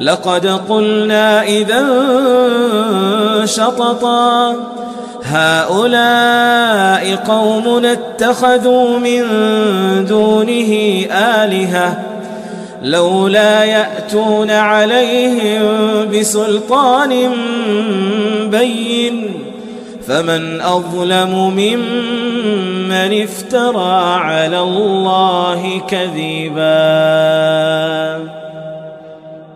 لقد قلنا إذا شططا هؤلاء قوم اتخذوا من دونه آلهة لولا يأتون عليهم بسلطان بين فمن أظلم ممن افترى على الله كذبا.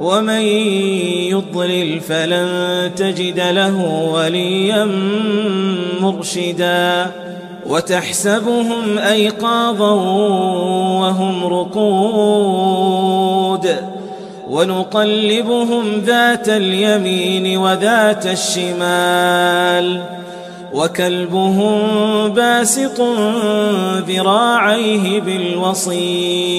ومن يضلل فلن تجد له وليا مرشدا وتحسبهم أيقاظا وهم رقود ونقلبهم ذات اليمين وذات الشمال وكلبهم باسط ذراعيه بالوصيد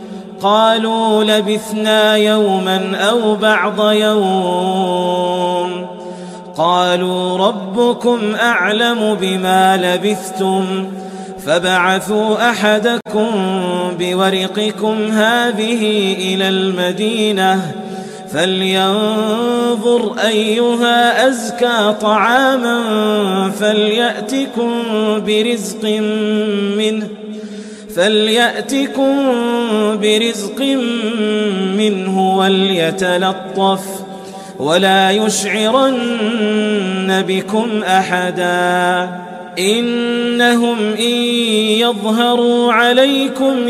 قالوا لبثنا يوما أو بعض يوم. قالوا ربكم أعلم بما لبثتم. فبعثوا أحدكم بورقكم هذه إلى المدينة. فلينظر أيها أزكى طعاما فليأتكم برزق منه. فليأتكم برزق منه وليتلطف ولا يشعرن بكم أحدا. إنهم إن يظهروا عليكم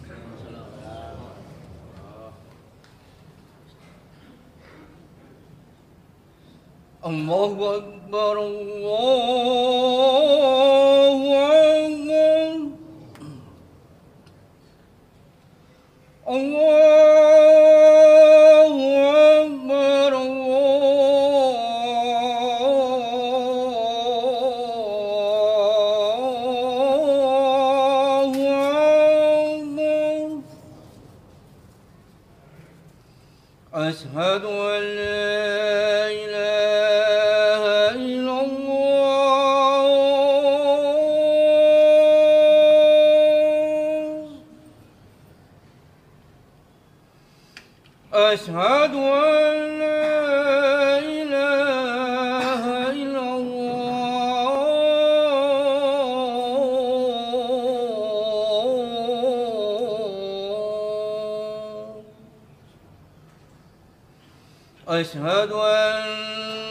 أشهد أن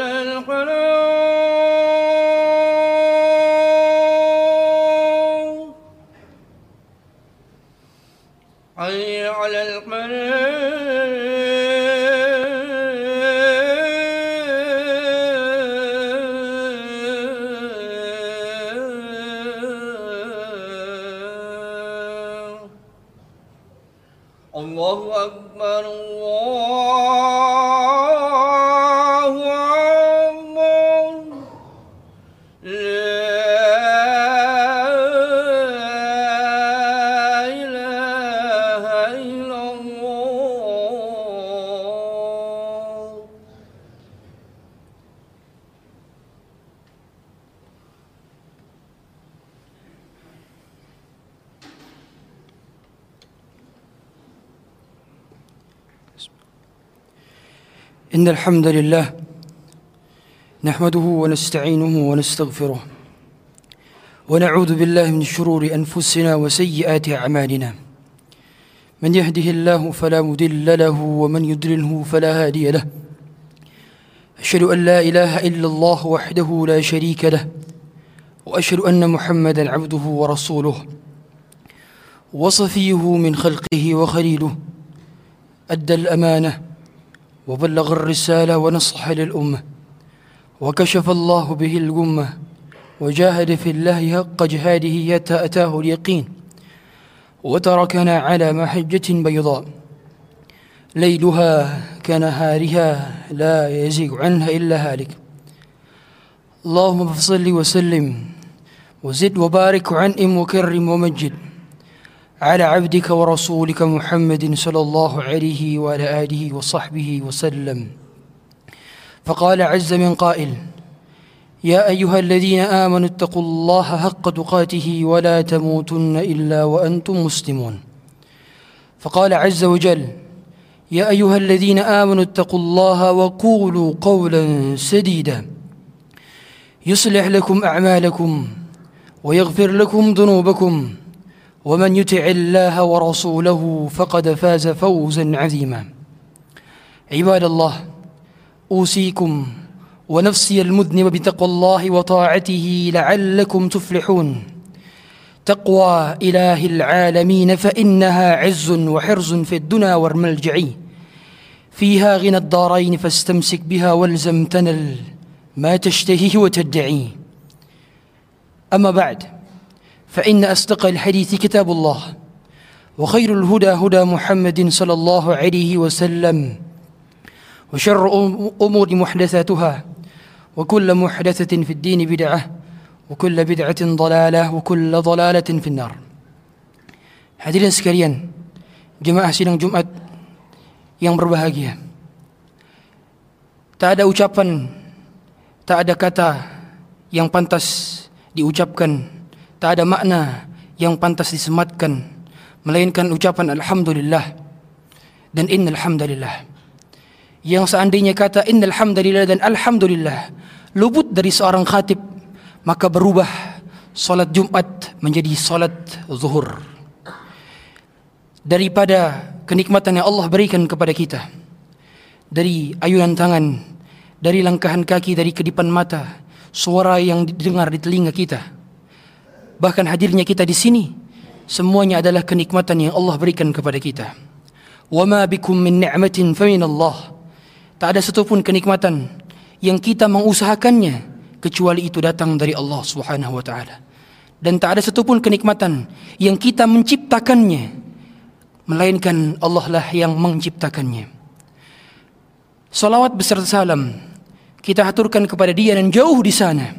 على القلوب إن الحمد لله نحمده ونستعينه ونستغفره ونعوذ بالله من شرور أنفسنا وسيئات أعمالنا. من يهده الله فلا مضل له ومن يضلله فلا هادي له. أشهد أن لا إله إلا الله وحده لا شريك له وأشهد أن محمدا عبده ورسوله. وصفيه من خلقه وخليله. أدى الأمانة وبلغ الرسالة ونصح للأمة. وكشف الله به الغمة. وجاهد في الله حق جهاده حتى أتاه اليقين. وتركنا على محجة بيضاء. ليلها كنهارها لا يزيغ عنها إلا هالك. اللهم فصل وسلم. وزد وبارك وعنئم وكرم ومجد. على عبدك ورسولك محمد صلى الله عليه وعلى آله وصحبه وسلم. فقال عز من قائل يا أيها الذين آمنوا اتقوا الله حق تقاته ولا تموتن إلا وأنتم مسلمون. فقال عز وجل يا أيها الذين آمنوا اتقوا الله وقولوا قولا سديدا. يصلح لكم أعمالكم ويغفر لكم ذنوبكم ومن يطع الله ورسوله فقد فاز فوزا عظيما. عباد الله أوصيكم ونفسي المذنب بتقوى الله وطاعته لعلكم تفلحون. تقوى إله العالمين فإنها عز وحرز في الدنا والملجع فيها غنى الدارين فاستمسك بها والزم تنل ما تشتهيه وتدعي. أما بعد فإن أصدق الحديث كتاب الله وخير الهدى هدى محمد صلى الله عليه وسلم وشر أمور محدثاتها وكل محدثة في الدين بدعة وكل بدعة ضلالة وكل ضلالة في النار Hadirin sekalian, jemaah sidang Jumat yang berbahagia. Tak ada ucapan, tak ada kata yang pantas diucapkan, tak ada makna yang pantas disematkan, melainkan ucapan Alhamdulillah dan Innal Hamdalillah. Yang seandainya kata Innal Hamdalillah dan Alhamdulillah luput dari seorang khatib, maka berubah solat Jumat menjadi solat zuhur. Daripada kenikmatan yang Allah berikan kepada kita, dari ayunan tangan, dari langkahan kaki, dari kedipan mata, suara yang didengar di telinga kita, bahkan hadirnya kita di sini, semuanya adalah kenikmatan yang Allah berikan kepada kita. Wa ma bikum min ni'matin fa min Allah. Tak ada satupun kenikmatan yang kita mengusahakannya kecuali itu datang dari Allah Subhanahu wa taala. Dan tak ada satupun kenikmatan yang kita menciptakannya melainkan Allah lah yang menciptakannya. Salawat beserta salam kita haturkan kepada dia dan jauh di sana.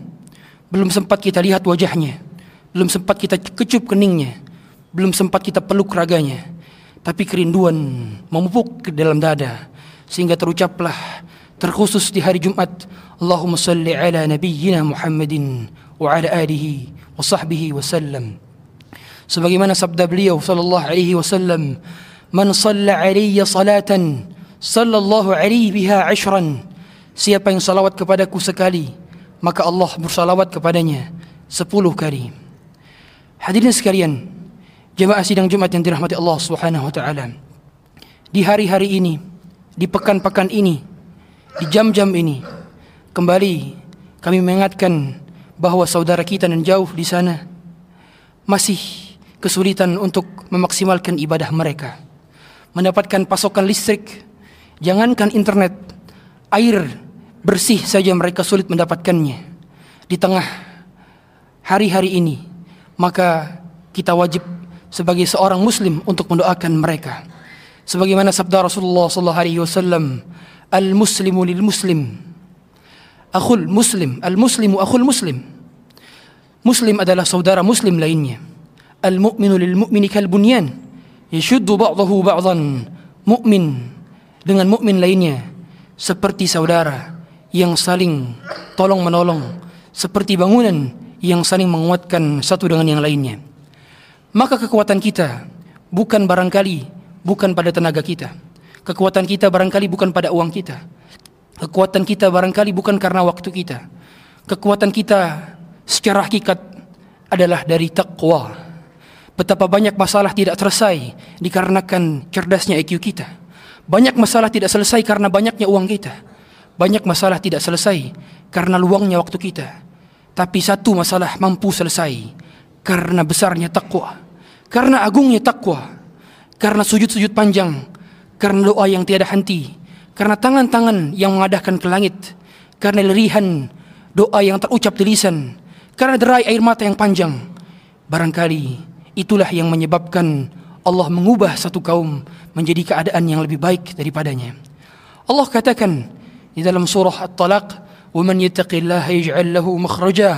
Belum sempat kita lihat wajahnya, belum sempat kita kecup keningnya, belum sempat kita peluk raganya. Tapi kerinduan memupuk ke dalam dada sehingga terucaplah terkhusus di hari Jumat Allahumma salli ala nabiyyina Muhammadin wa ala alihi wa sahbihi wasallam. Sebagaimana sabda beliau sallallahu alaihi wasallam, "Man shalla alayya salatan sallallahu alaihi biha ashran." Siapa yang salawat kepadaku sekali, maka Allah bersalawat kepadanya sepuluh kali. Hadirin sekalian, jemaah sidang Jumat yang dirahmati Allah Subhanahu wa taala. Di hari-hari ini, di pekan-pekan ini, di jam-jam ini, kembali kami mengingatkan bahwa saudara kita yang jauh di sana masih kesulitan untuk memaksimalkan ibadah mereka. Mendapatkan pasokan listrik, jangankan internet, air bersih saja mereka sulit mendapatkannya. Di tengah hari-hari ini, maka kita wajib sebagai seorang muslim untuk mendoakan mereka. Sebagaimana sabda Rasulullah sallallahu alaihi wasallam, "Al-muslimu lil muslim akhul muslim, al-muslimu akhul muslim." Muslim adalah saudara muslim lainnya. Al-mu'minu lil mu'mini kal bunyan, yashuddu ba'dahu ba'dhan. Mukmin dengan mukmin lainnya seperti saudara yang saling tolong menolong, seperti bangunan yang saling menguatkan satu dengan yang lainnya. Maka kekuatan kita bukan barangkali bukan pada tenaga kita. Kekuatan kita barangkali bukan pada uang kita. Kekuatan kita barangkali bukan karena waktu kita. Kekuatan kita secara hakikat adalah dari takwa. Betapa banyak masalah tidak selesai dikarenakan cerdasnya IQ kita. Banyak masalah tidak selesai karena banyaknya uang kita. Banyak masalah tidak selesai karena luangnya waktu kita. Tapi satu masalah mampu selesai karena besarnya takwa. Karena agungnya takwa. Karena sujud-sujud panjang. Karena doa yang tiada henti. Karena tangan-tangan yang mengadahkan ke langit. Karena lirihan doa yang terucap di lisan. Karena derai air mata yang panjang. Barangkali itulah yang menyebabkan Allah mengubah satu kaum menjadi keadaan yang lebih baik daripadanya. Allah katakan di dalam surah At-Talaq, "وَمَنْ يَتَّقِ اللَّهَ يَجْعَلْ لَهُ مَخْرَجًا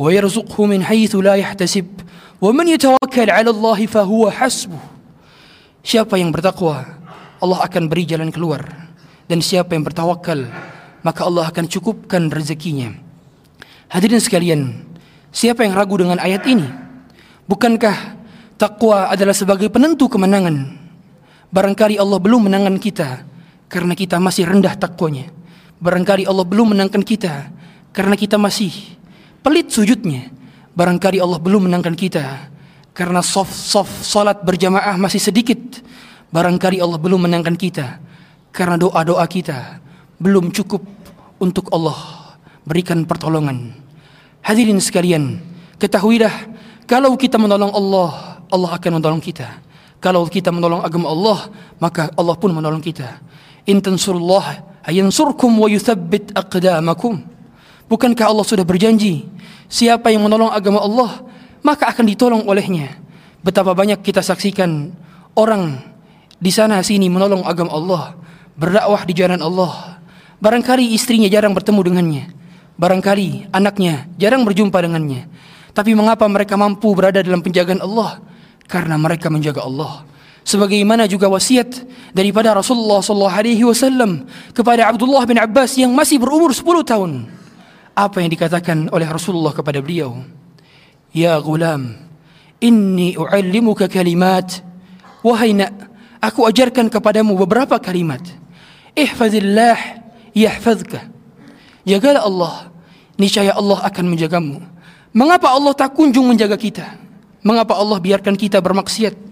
وَيَرْزُقْهُ مِنْ حَيْثُ لَا يَحْتَسِبُ وَمَنْ يَتَوَكَّلْ عَلَى اللَّهِ فَهُوَ حَسْبُهُ Siapa yang bertakwa, Allah akan beri jalan keluar. Dan siapa yang bertawakal, maka Allah akan cukupkan rezekinya. Hadirin sekalian, siapa yang ragu dengan ayat ini? Bukankah takwa adalah sebagai penentu kemenangan? Barangkali Allah belum menangkan kita karena kita masih rendah takwanya. Barangkali Allah belum menangkan kita karena kita masih pelit sujudnya. Barangkali Allah belum menangkan kita karena soft-soft salat berjamaah masih sedikit. Barangkali Allah belum menangkan kita karena doa-doa kita belum cukup untuk Allah berikan pertolongan. Hadirin sekalian, ketahuilah kalau kita menolong Allah, Allah akan menolong kita. Kalau kita menolong agama Allah, maka Allah pun menolong kita. In tansurullah ayansurkum wa yuthabbit aqdamakum. Bukankah Allah sudah berjanji, siapa yang menolong agama Allah, maka akan ditolong olehnya. Betapa banyak kita saksikan orang di sana sini menolong agama Allah, berdakwah di jalan Allah. Barangkali istrinya jarang bertemu dengannya. Barangkali anaknya jarang berjumpa dengannya. Tapi mengapa mereka mampu berada dalam penjagaan Allah? Karena mereka menjaga Allah. Sebagaimana juga wasiat daripada Rasulullah sallallahu alaihi wasallam kepada Abdullah bin Abbas yang masih berumur 10 tahun. Apa yang dikatakan oleh Rasulullah kepada beliau? Ya gulam, inni u'allimuka kalimat. Wahai nak, aku ajarkan kepadamu beberapa kalimat. Ihfazillah yahfazka. Jagalah Allah, niscaya Allah akan menjagamu. Mengapa Allah tak kunjung menjaga kita? Mengapa Allah biarkan kita bermaksiat?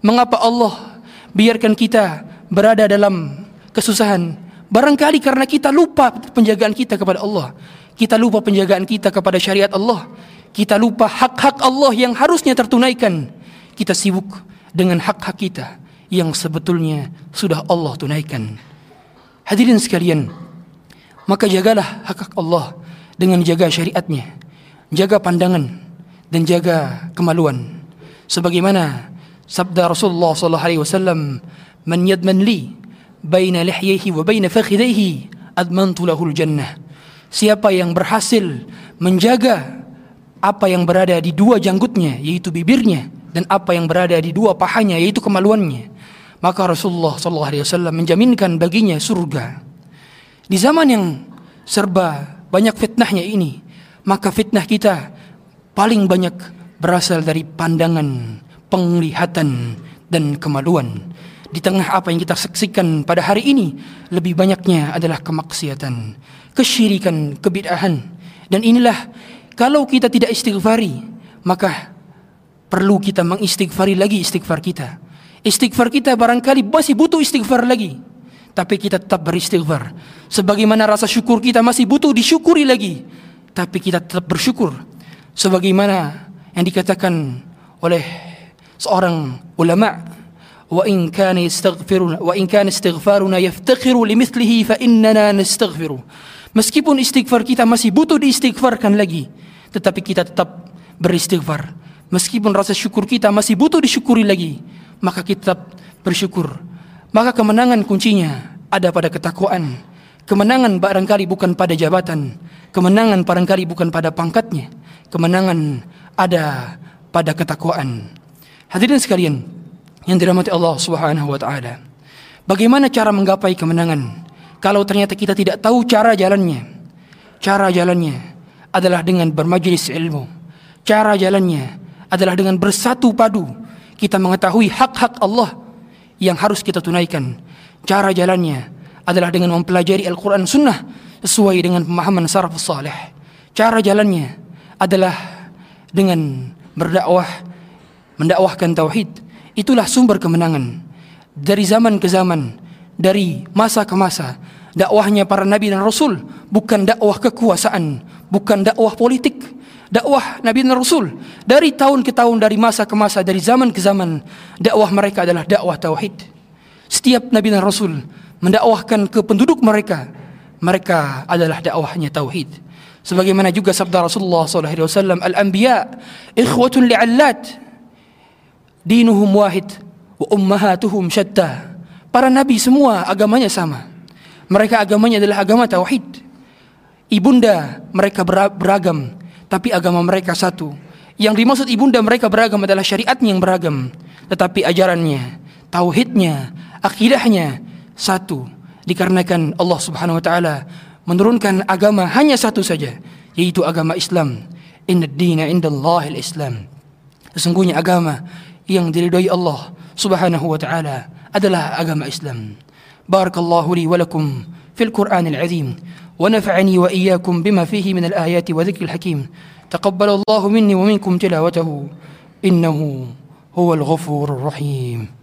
Mengapa Allah biarkan kita berada dalam kesusahan? Barangkali karena kita lupa penjagaan kita kepada Allah. Kita lupa penjagaan kita kepada syariat Allah. Kita lupa hak-hak Allah yang harusnya tertunaikan. Kita sibuk dengan hak-hak kita yang sebetulnya sudah Allah tunaikan. Hadirin sekalian, maka jagalah hak-hak Allah dengan jaga syariatnya, jaga pandangan dan jaga kemaluan. Sebagaimana sabda Rasulullah sallallahu alaihi wasallam, "Man yadman li baina lihyaihi wa baina fakhidaihi admantu lahul jannah." Siapa yang berhasil menjaga apa yang berada di dua janggutnya yaitu bibirnya dan apa yang berada di dua pahanya yaitu kemaluannya maka Rasulullah sallallahu alaihi wasallam menjaminkan baginya surga di zaman yang serba banyak fitnahnya ini maka fitnah kita paling banyak berasal dari pandangan penglihatan dan kemaluan di tengah apa yang kita saksikan pada hari ini lebih banyaknya adalah kemaksiatan kesyirikan kebid'ahan dan inilah kalau kita tidak istighfari, maka perlu kita mengistighfari lagi istighfar kita. Istighfar kita barangkali masih butuh istighfar lagi. Tapi kita tetap beristighfar. Sebagaimana rasa syukur kita masih butuh disyukuri lagi. Tapi kita tetap bersyukur. Sebagaimana yang dikatakan oleh seorang ulama wa in kana yastaghfiruna wa in kana istighfaruna yaftakhiru limithlihi fa innana nastaghfiru meskipun istighfar kita masih butuh diistighfarkan lagi tetapi kita tetap beristighfar. Meskipun rasa syukur kita masih butuh disyukuri lagi, maka kita tetap bersyukur. Maka kemenangan kuncinya ada pada ketakwaan. Kemenangan barangkali bukan pada jabatan, kemenangan barangkali bukan pada pangkatnya. Kemenangan ada pada ketakwaan. Hadirin sekalian yang dirahmati Allah Subhanahu wa taala. Bagaimana cara menggapai kemenangan kalau ternyata kita tidak tahu cara jalannya? Cara jalannya adalah dengan bermajlis ilmu. Cara jalannya adalah dengan bersatu padu. Kita mengetahui hak-hak Allah yang harus kita tunaikan. Cara jalannya adalah dengan mempelajari Al-Quran Sunnah sesuai dengan pemahaman salafus saleh. Cara jalannya adalah dengan berdakwah, mendakwahkan tauhid. Itulah sumber kemenangan. Dari zaman ke zaman, dari masa ke masa, dakwahnya para nabi dan rasul bukan dakwah kekuasaan, bukan dakwah politik, dakwah nabi dan rasul dari tahun ke tahun, dari masa ke masa, dari zaman ke zaman, dakwah mereka adalah dakwah tauhid. Setiap nabi dan rasul mendakwahkan ke penduduk mereka, mereka adalah dakwahnya tauhid. Sebagaimana juga sabda Rasulullah SAW, Al-Anbiya ikhwatun li'allat dinuhum wahid wa ummahatuhum syatta. Para nabi semua agamanya sama. Mereka agamanya adalah agama tauhid. Ibunda mereka beragam, tapi agama mereka satu. Yang dimaksud ibunda mereka beragam adalah syariatnya yang beragam, tetapi ajarannya, tauhidnya, akidahnya satu. Dikarenakan Allah Subhanahu wa taala menurunkan agama hanya satu saja, yaitu agama Islam. Inna dina indallahil Islam. Sesungguhnya agama yang diridhoi Allah Subhanahu wa taala adalah agama Islam. Barakallahu li wa lakum fil Qur'anil azim ونفعني وإياكم بما فيه من الآيات وذكر الحكيم تقبل الله مني ومنكم تلاوته إنه هو الغفور الرحيم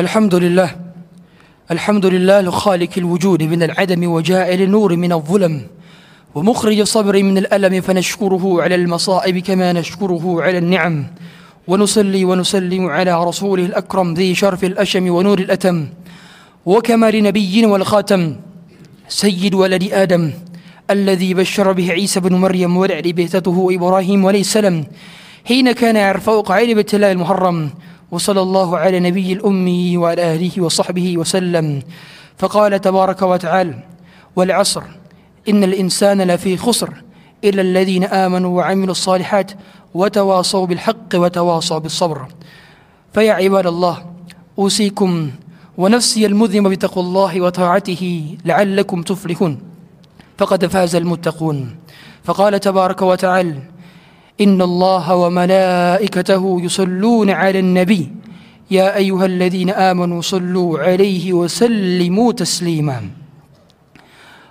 الحمد لله الحمد لله لخالق الوجود من العدم وجائل النور من الظلم. ومخرج الصبر من الألم فنشكره على المصائب كما نشكره على النعم. ونصلي ونسلم على رسوله الأكرم ذي شرف الأشم ونور الأتم. وكمال نبينا والخاتم. سيد ولد آدم. الذي بشر به عيسى بن مريم ولعل بهتته إبراهيم عليه السلام. حين كان يرفوق عين الله المحرم. وصلى الله على نبي الأمي وعلى آله وصحبه وسلم. فقال تبارك وتعالى والعصر إن الإنسان لفي خسر إلا الذين آمنوا وعملوا الصالحات وتواصوا بالحق وتواصوا بالصبر. فيا عباد الله أوصيكم ونفسي المذنب بتقوى الله وطاعته لعلكم تفلحون. فقد فاز المتقون. فقال تبارك وتعالى إن الله وملائكته يصلون على النبي يا أيها الذين آمنوا صلوا عليه وسلموا تسليما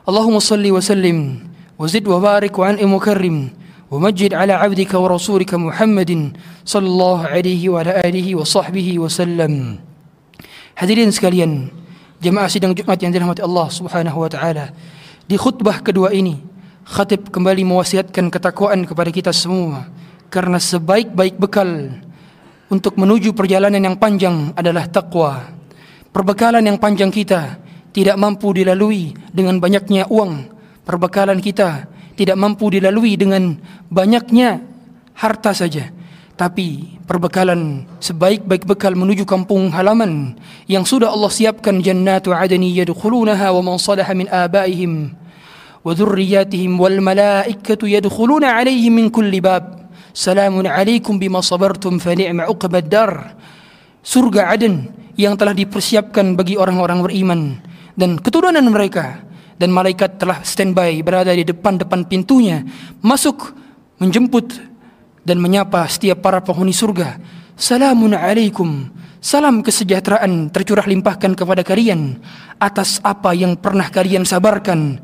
اللهم صل وسلم وزد وبارك وعن مكرم ومجد على عبدك ورسولك محمد صلى الله عليه وعلى آله وصحبه وسلم Hadirin sekalian, jemaah sidang Jumat yang dirahmati Allah Subhanahu wa taala. Di khutbah kedua ini, khatib kembali mewasiatkan ketakwaan kepada kita semua karena sebaik-baik bekal untuk menuju perjalanan yang panjang adalah takwa. Perbekalan yang panjang kita tidak mampu dilalui dengan banyaknya uang. Perbekalan kita tidak mampu dilalui dengan banyaknya harta saja. Tapi perbekalan sebaik-baik bekal menuju kampung halaman yang sudah Allah siapkan jannatu adani yadkhulunaha wa man salaha min abaihim وذرياتهم والملائكة يدخلون عليهم من كل باب سلام عليكم بما صبرتم فنعم عقب الدار surga Aden yang telah dipersiapkan bagi orang-orang beriman dan keturunan mereka dan malaikat telah standby berada di depan-depan pintunya masuk menjemput dan menyapa setiap para penghuni surga salamun alaikum salam kesejahteraan tercurah limpahkan kepada kalian atas apa yang pernah kalian sabarkan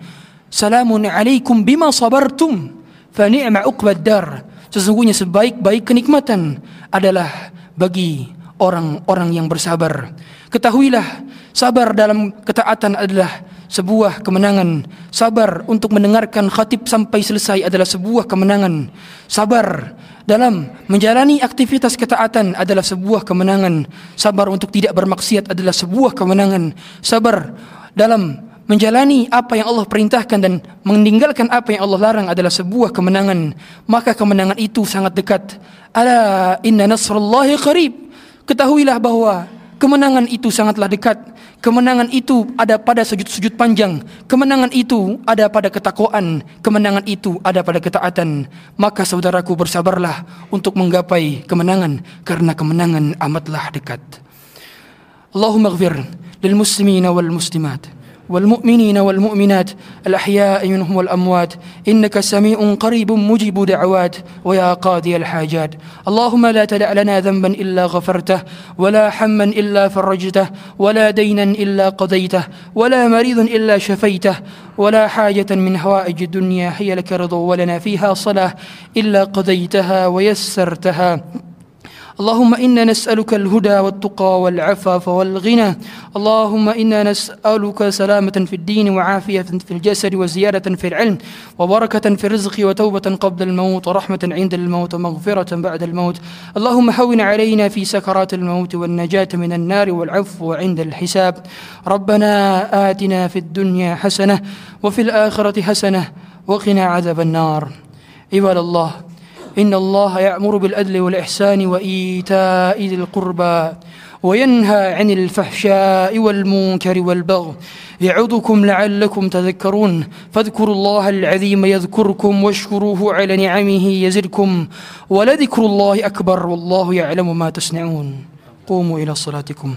Salamun alaikum bima sabartum fa ni'ma uqbad dar. Sesungguhnya sebaik-baik kenikmatan adalah bagi orang-orang yang bersabar. Ketahuilah, sabar dalam ketaatan adalah sebuah kemenangan. Sabar untuk mendengarkan khatib sampai selesai adalah sebuah kemenangan. Sabar dalam menjalani aktivitas ketaatan adalah sebuah kemenangan. Sabar untuk tidak bermaksiat adalah sebuah kemenangan. Sabar dalam menjalani apa yang Allah perintahkan dan meninggalkan apa yang Allah larang adalah sebuah kemenangan maka kemenangan itu sangat dekat ala inna nasrullahi qarib ketahuilah bahwa Kemenangan itu sangatlah dekat. Kemenangan itu ada pada sujud-sujud panjang. Kemenangan itu ada pada ketakwaan. Kemenangan itu ada pada ketaatan. Maka saudaraku bersabarlah untuk menggapai kemenangan karena kemenangan amatlah dekat. Allahumma ghfir lil muslimina wal muslimat. والمؤمنين والمؤمنات الأحياء منهم والأموات إنك سميع قريب مجيب دعوات ويا قاضي الحاجات. اللهم لا تدع لنا ذنبا إلا غفرته ولا حما إلا فرجته ولا دينا إلا قضيته ولا مريض إلا شفيته ولا حاجة من حوائج الدنيا هي لك رضا ولنا فيها صلاة إلا قضيتها ويسرتها. اللهم إنا نسألك الهدى والتقى والعفاف والغنى. اللهم إنا نسألك سلامة في الدين وعافية في الجسد وزيادة في العلم وبركة في الرزق وتوبة قبل الموت ورحمة عند الموت ومغفرة بعد الموت. اللهم هون علينا في سكرات الموت والنجاة من النار والعفو عند الحساب. ربنا آتنا في الدنيا حسنة وفي الآخرة حسنة وقنا عذاب النار. عباد الله إن الله يأمر بالعدل والإحسان وإيتاء ذي القربى وينهى عن الفحشاء والمنكر والبغي يعظكم لعلكم تذكرون فاذكروا الله العظيم يذكركم واشكروه على نعمه يزدكم ولذكر الله أكبر والله يعلم ما تصنعون قوموا إلى صلاتكم